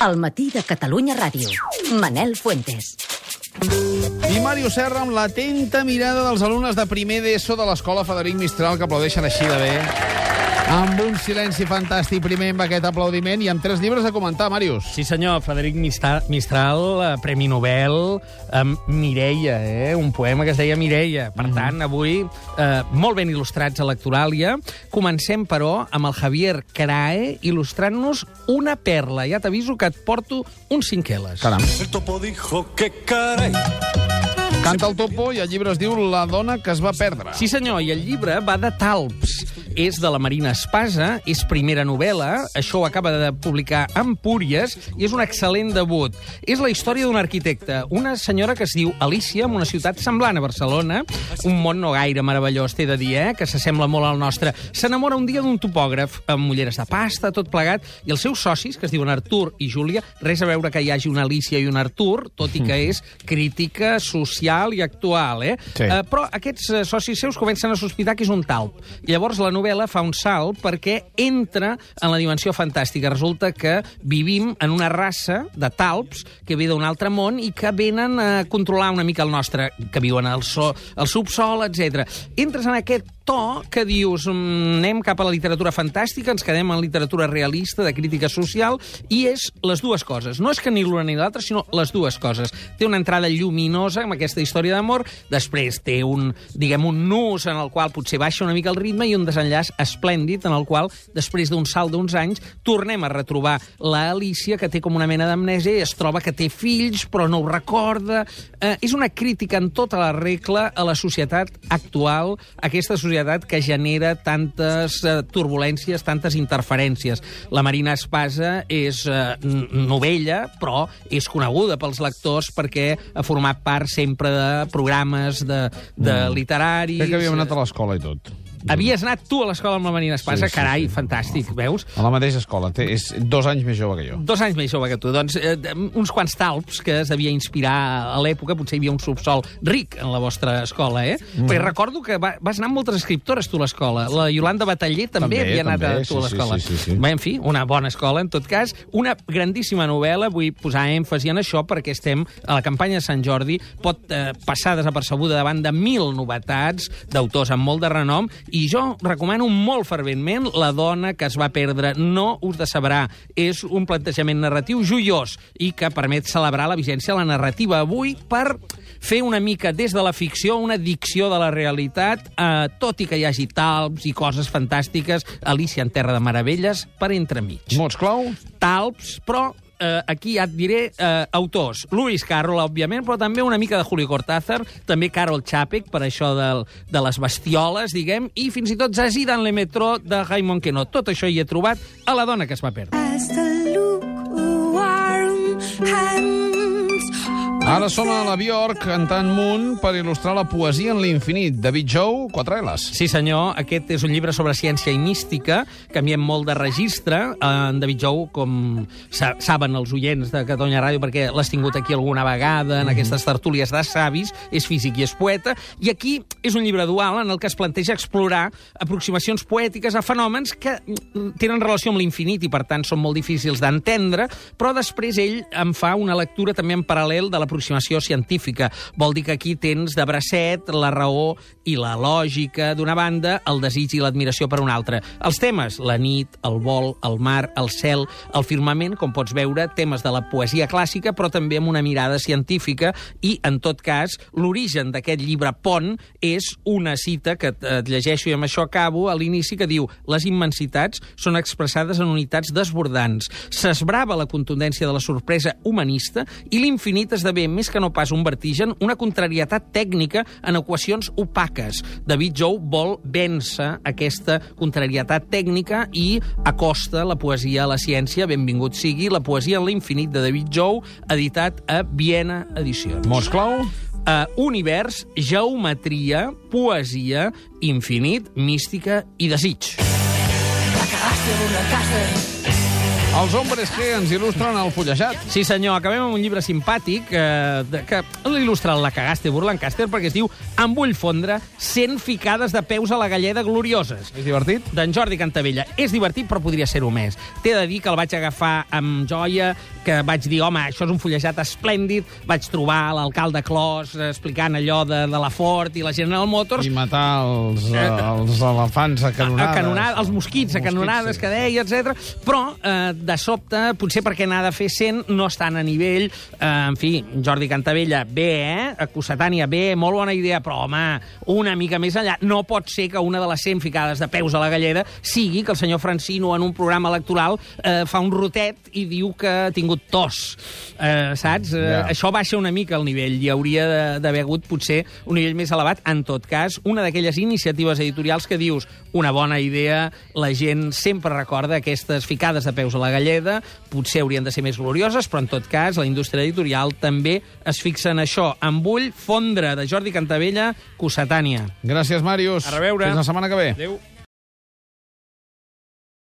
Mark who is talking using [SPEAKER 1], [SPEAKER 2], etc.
[SPEAKER 1] El matí de Catalunya Ràdio. Manel Fuentes.
[SPEAKER 2] I Mario Serra amb l'atenta mirada dels alumnes de primer d'ESO de l'escola Frederic Mistral que aplaudeixen així de bé. Amb un silenci fantàstic primer amb aquest aplaudiment i amb tres llibres a comentar, Màrius.
[SPEAKER 3] Sí, senyor, Frederic Mistral, eh, Premi Nobel, amb Mireia, eh? un poema que es deia Mireia. Per tant, avui, eh, molt ben il·lustrats a l'actuàlia. Comencem, però, amb el Javier Crae il·lustrant-nos una perla. Ja t'aviso que et porto uns cinqueles.
[SPEAKER 2] Caram.
[SPEAKER 4] El topo dijo que caray.
[SPEAKER 2] Canta el topo i el llibre es diu La dona que es va perdre.
[SPEAKER 3] Sí, senyor, i el llibre va de talps. És de la Marina Espasa, és primera novel·la, això ho acaba de publicar Empúries, i és un excel·lent debut. És la història d'un arquitecte, una senyora que es diu Alicia, en una ciutat semblant a Barcelona, un món no gaire meravellós, t'he de dir, eh, que s'assembla molt al nostre. S'enamora un dia d'un topògraf, amb mulleres de pasta, tot plegat, i els seus socis, que es diuen Artur i Júlia, res a veure que hi hagi una Alicia i un Artur, tot i que és crítica social i actual, eh?
[SPEAKER 2] Sí.
[SPEAKER 3] Eh, però aquests eh, socis seus comencen a sospitar que és un talp. I llavors la novel·la fa un salt perquè entra en la dimensió fantàstica. Resulta que vivim en una raça de talps que ve d'un altre món i que venen a controlar una mica el nostre, que viuen al, so, al subsol, etc. Entres en aquest to que dius mm, anem cap a la literatura fantàstica, ens quedem en literatura realista, de crítica social, i és les dues coses. No és que ni l'una ni l'altra, sinó les dues coses. Té una entrada lluminosa amb aquesta història d'amor, després té un, diguem, un nus en el qual potser baixa una mica el ritme i un desenllaç esplèndid en el qual, després d'un salt d'uns anys, tornem a retrobar la Alicia, que té com una mena d'amnèsia i es troba que té fills, però no ho recorda. Eh, és una crítica en tota la regla a la societat actual, aquesta societat que genera tantes eh, turbulències, tantes interferències. La Marina Espasa és eh, novella, però és coneguda pels lectors perquè ha format part sempre de programes de, de literaris.
[SPEAKER 2] Crec que havíem anat a l'escola i tot.
[SPEAKER 3] Havies anat tu a l'escola amb la Marina Espasa?
[SPEAKER 2] Sí, sí,
[SPEAKER 3] Carai,
[SPEAKER 2] sí.
[SPEAKER 3] fantàstic, veus?
[SPEAKER 2] A la mateixa escola. Té, és dos anys més jove que jo.
[SPEAKER 3] Dos anys més jove que tu. Doncs eh, uns quants talps que es devia inspirar a l'època, potser hi havia un subsol ric en la vostra escola, eh? Mm. Perquè recordo que va, vas anar amb moltes escriptores tu a l'escola. La Iolanda Bataller també,
[SPEAKER 2] També,
[SPEAKER 3] havia anat
[SPEAKER 2] també,
[SPEAKER 3] a tu a l'escola.
[SPEAKER 2] sí, sí, sí, sí.
[SPEAKER 3] Bé, en fi, una bona escola, en tot cas. Una grandíssima novel·la, vull posar èmfasi en això perquè estem a la campanya de Sant Jordi, pot eh, passar desapercebuda davant de mil novetats d'autors amb molt de renom, i jo recomano molt ferventment La dona que es va perdre. No us decebrà. És un plantejament narratiu joiós i que permet celebrar la vigència de la narrativa avui per fer una mica des de la ficció una dicció de la realitat, eh, tot i que hi hagi talps i coses fantàstiques, Alicia en Terra de Meravelles, per entremig
[SPEAKER 2] Mots clau?
[SPEAKER 3] talps, però eh, aquí ja et diré eh, autors. Lewis Carroll, òbviament, però també una mica de Julio Cortázar, també Carol Chapek, per això del, de les bestioles, diguem, i fins i tot Zazie dans le metro de Raymond Queneau. Tot això hi he trobat a la dona que es va perdre.
[SPEAKER 5] as the lukewarm hands
[SPEAKER 2] Ara sona la Bjork cantant Moon per il·lustrar la poesia en l'infinit. David Jou, quatre L's.
[SPEAKER 3] Sí, senyor, aquest és un llibre sobre ciència i mística, canviem molt de registre. En David Jou, com sa saben els oients de Catalunya Ràdio, perquè l'has tingut aquí alguna vegada, en aquestes tertúlies de savis, és físic i és poeta, i aquí és un llibre dual en el que es planteja explorar aproximacions poètiques a fenòmens que mm, tenen relació amb l'infinit i, per tant, són molt difícils d'entendre, però després ell en fa una lectura també en paral·lel de l'aproximació científica. Vol dir que aquí tens de bracet la raó i la lògica d'una banda, el desig i l'admiració per una altra. Els temes, la nit, el vol, el mar, el cel, el firmament, com pots veure, temes de la poesia clàssica, però també amb una mirada científica i, en tot cas, l'origen d'aquest llibre Pont és una cita que et, et llegeixo i amb això acabo, a l'inici, que diu les immensitats són expressades en unitats desbordants. S'esbrava la contundència de la sorpresa humanista i l'infinit esdevé, més que no pas un vertigen, una contrarietat tècnica en equacions opaques. David Jou vol vèncer aquesta contrarietat tècnica i acosta la poesia a la ciència. Benvingut sigui la poesia en l'infinit de David Jou, editat a Viena Edicions.
[SPEAKER 2] Mots clau?
[SPEAKER 3] Uh, univers, geometria, poesia, infinit, mística i desig.
[SPEAKER 2] Els hombres que ens il·lustren el fullejat.
[SPEAKER 3] Sí, senyor, acabem amb un llibre simpàtic eh, que l'il·lustra la cagaste Burlancaster perquè es diu Em vull fondre 100 ficades de peus a la galleda glorioses.
[SPEAKER 2] És divertit?
[SPEAKER 3] d'en Jordi Cantavella. És divertit, però podria ser-ho més. T'he de dir que el vaig agafar amb joia, que vaig dir, home, això és un fullejat esplèndid, vaig trobar l'alcalde Clos eh, explicant allò de, de la Ford i la General Motors,
[SPEAKER 2] I matar els, els elefants a canonades.
[SPEAKER 3] a canonada, els mosquits, a canonades,
[SPEAKER 2] sí.
[SPEAKER 3] que deia, etc. Però, eh, de sobte, potser perquè n'ha de fer 100, no estan a nivell. Eh, en fi, Jordi Cantavella, bé, eh? A Cossetània, bé, molt bona idea, però, home, una mica més enllà. No pot ser que una de les 100 ficades de peus a la galleda sigui que el senyor Francino, en un programa electoral, eh, fa un rotet i diu que ha tingut tos. Eh, saps? Eh,
[SPEAKER 2] Ja.
[SPEAKER 3] Això baixa una mica el nivell. Hi hauria de- d'haver hagut, potser, un nivell més elevat. En tot cas, una d'aquelles iniciatives editorials que dius una bona idea, la gent sempre recorda aquestes ficades de peus a la galleda, potser haurien de ser més glorioses, però en tot cas la indústria editorial també es fixa en això. En Vull, Fondre, de Jordi Cantavella, Cossetània.
[SPEAKER 2] Gràcies, Màrius.
[SPEAKER 3] A reveure.
[SPEAKER 2] Fins la setmana que ve.
[SPEAKER 3] Adéu.